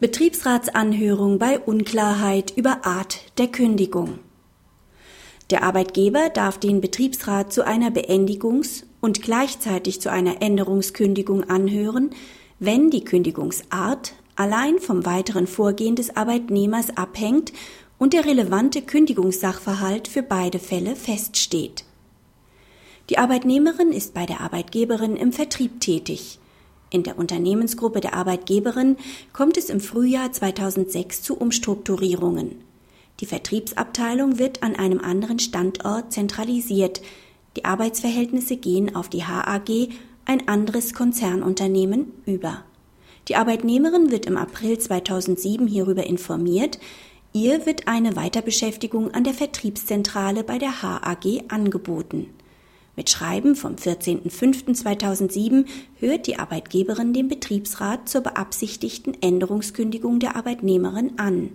Betriebsratsanhörung bei Unklarheit über Art der Kündigung. Der Arbeitgeber darf den Betriebsrat zu einer Beendigungs- und gleichzeitig zu einer Änderungskündigung anhören, wenn die Kündigungsart allein vom weiteren Vorgehen des Arbeitnehmers abhängt und der relevante Kündigungssachverhalt für beide Fälle feststeht. Die Arbeitnehmerin ist bei der Arbeitgeberin im Vertrieb tätig. In der Unternehmensgruppe der Arbeitgeberin kommt es im Frühjahr 2006 zu Umstrukturierungen. Die Vertriebsabteilung wird an einem anderen Standort zentralisiert. Die Arbeitsverhältnisse gehen auf die HAG, ein anderes Konzernunternehmen, über. Die Arbeitnehmerin wird im April 2007 hierüber informiert. Ihr wird eine Weiterbeschäftigung an der Vertriebszentrale bei der HAG angeboten. Mit Schreiben vom 14.05.2007 hört die Arbeitgeberin den Betriebsrat zur beabsichtigten Änderungskündigung der Arbeitnehmerin an.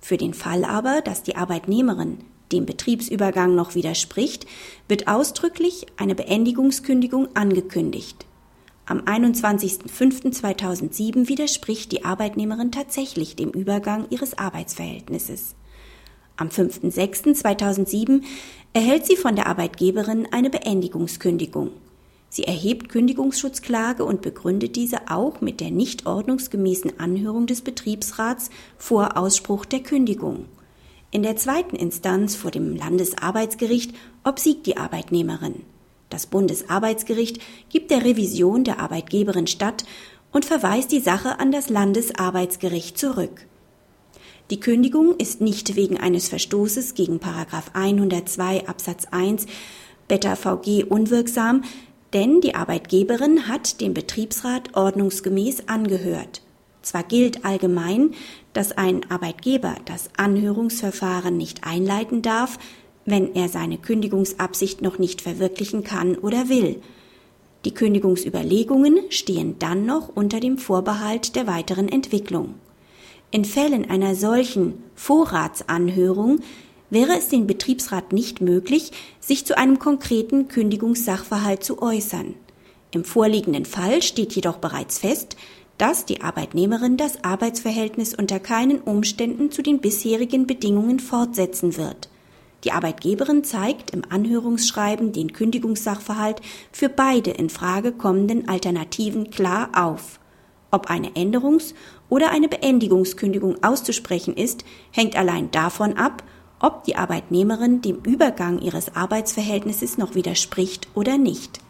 Für den Fall aber, dass die Arbeitnehmerin dem Betriebsübergang noch widerspricht, wird ausdrücklich eine Beendigungskündigung angekündigt. Am 21.05.2007 widerspricht die Arbeitnehmerin tatsächlich dem Übergang ihres Arbeitsverhältnisses. Am 5.06.2007 erhält sie von der Arbeitgeberin eine Beendigungskündigung. Sie erhebt Kündigungsschutzklage und begründet diese auch mit der nicht ordnungsgemäßen Anhörung des Betriebsrats vor Ausspruch der Kündigung. In der zweiten Instanz vor dem Landesarbeitsgericht obsiegt die Arbeitnehmerin. Das Bundesarbeitsgericht gibt der Revision der Arbeitgeberin statt und verweist die Sache an das Landesarbeitsgericht zurück. Die Kündigung ist nicht wegen eines Verstoßes gegen 102 Absatz 1 Beta VG unwirksam, denn die Arbeitgeberin hat den Betriebsrat ordnungsgemäß angehört. Zwar gilt allgemein, dass ein Arbeitgeber das Anhörungsverfahren nicht einleiten darf, wenn er seine Kündigungsabsicht noch nicht verwirklichen kann oder will. Die Kündigungsüberlegungen stehen dann noch unter dem Vorbehalt der weiteren Entwicklung. In Fällen einer solchen Vorratsanhörung wäre es dem Betriebsrat nicht möglich, sich zu einem konkreten Kündigungssachverhalt zu äußern. Im vorliegenden Fall steht jedoch bereits fest, dass die Arbeitnehmerin das Arbeitsverhältnis unter keinen Umständen zu den bisherigen Bedingungen fortsetzen wird. Die Arbeitgeberin zeigt im Anhörungsschreiben den Kündigungssachverhalt für beide in Frage kommenden Alternativen klar auf. Ob eine Änderungs- oder eine Beendigungskündigung auszusprechen ist, hängt allein davon ab, ob die Arbeitnehmerin dem Übergang ihres Arbeitsverhältnisses noch widerspricht oder nicht.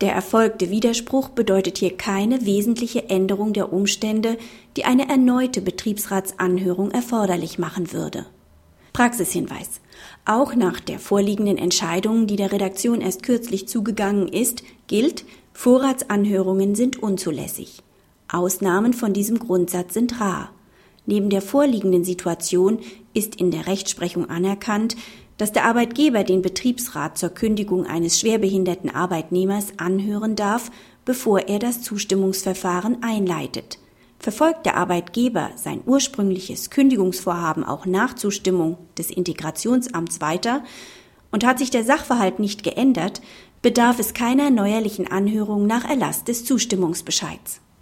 Der erfolgte Widerspruch bedeutet hier keine wesentliche Änderung der Umstände, die eine erneute Betriebsratsanhörung erforderlich machen würde. Praxishinweis. Auch nach der vorliegenden Entscheidung, die der Redaktion erst kürzlich zugegangen ist, gilt, Vorratsanhörungen sind unzulässig. Ausnahmen von diesem Grundsatz sind rar. Neben der vorliegenden Situation ist in der Rechtsprechung anerkannt, dass der Arbeitgeber den Betriebsrat zur Kündigung eines schwerbehinderten Arbeitnehmers anhören darf, bevor er das Zustimmungsverfahren einleitet. Verfolgt der Arbeitgeber sein ursprüngliches Kündigungsvorhaben auch nach Zustimmung des Integrationsamts weiter und hat sich der Sachverhalt nicht geändert, bedarf es keiner neuerlichen Anhörung nach Erlass des Zustimmungsbescheids.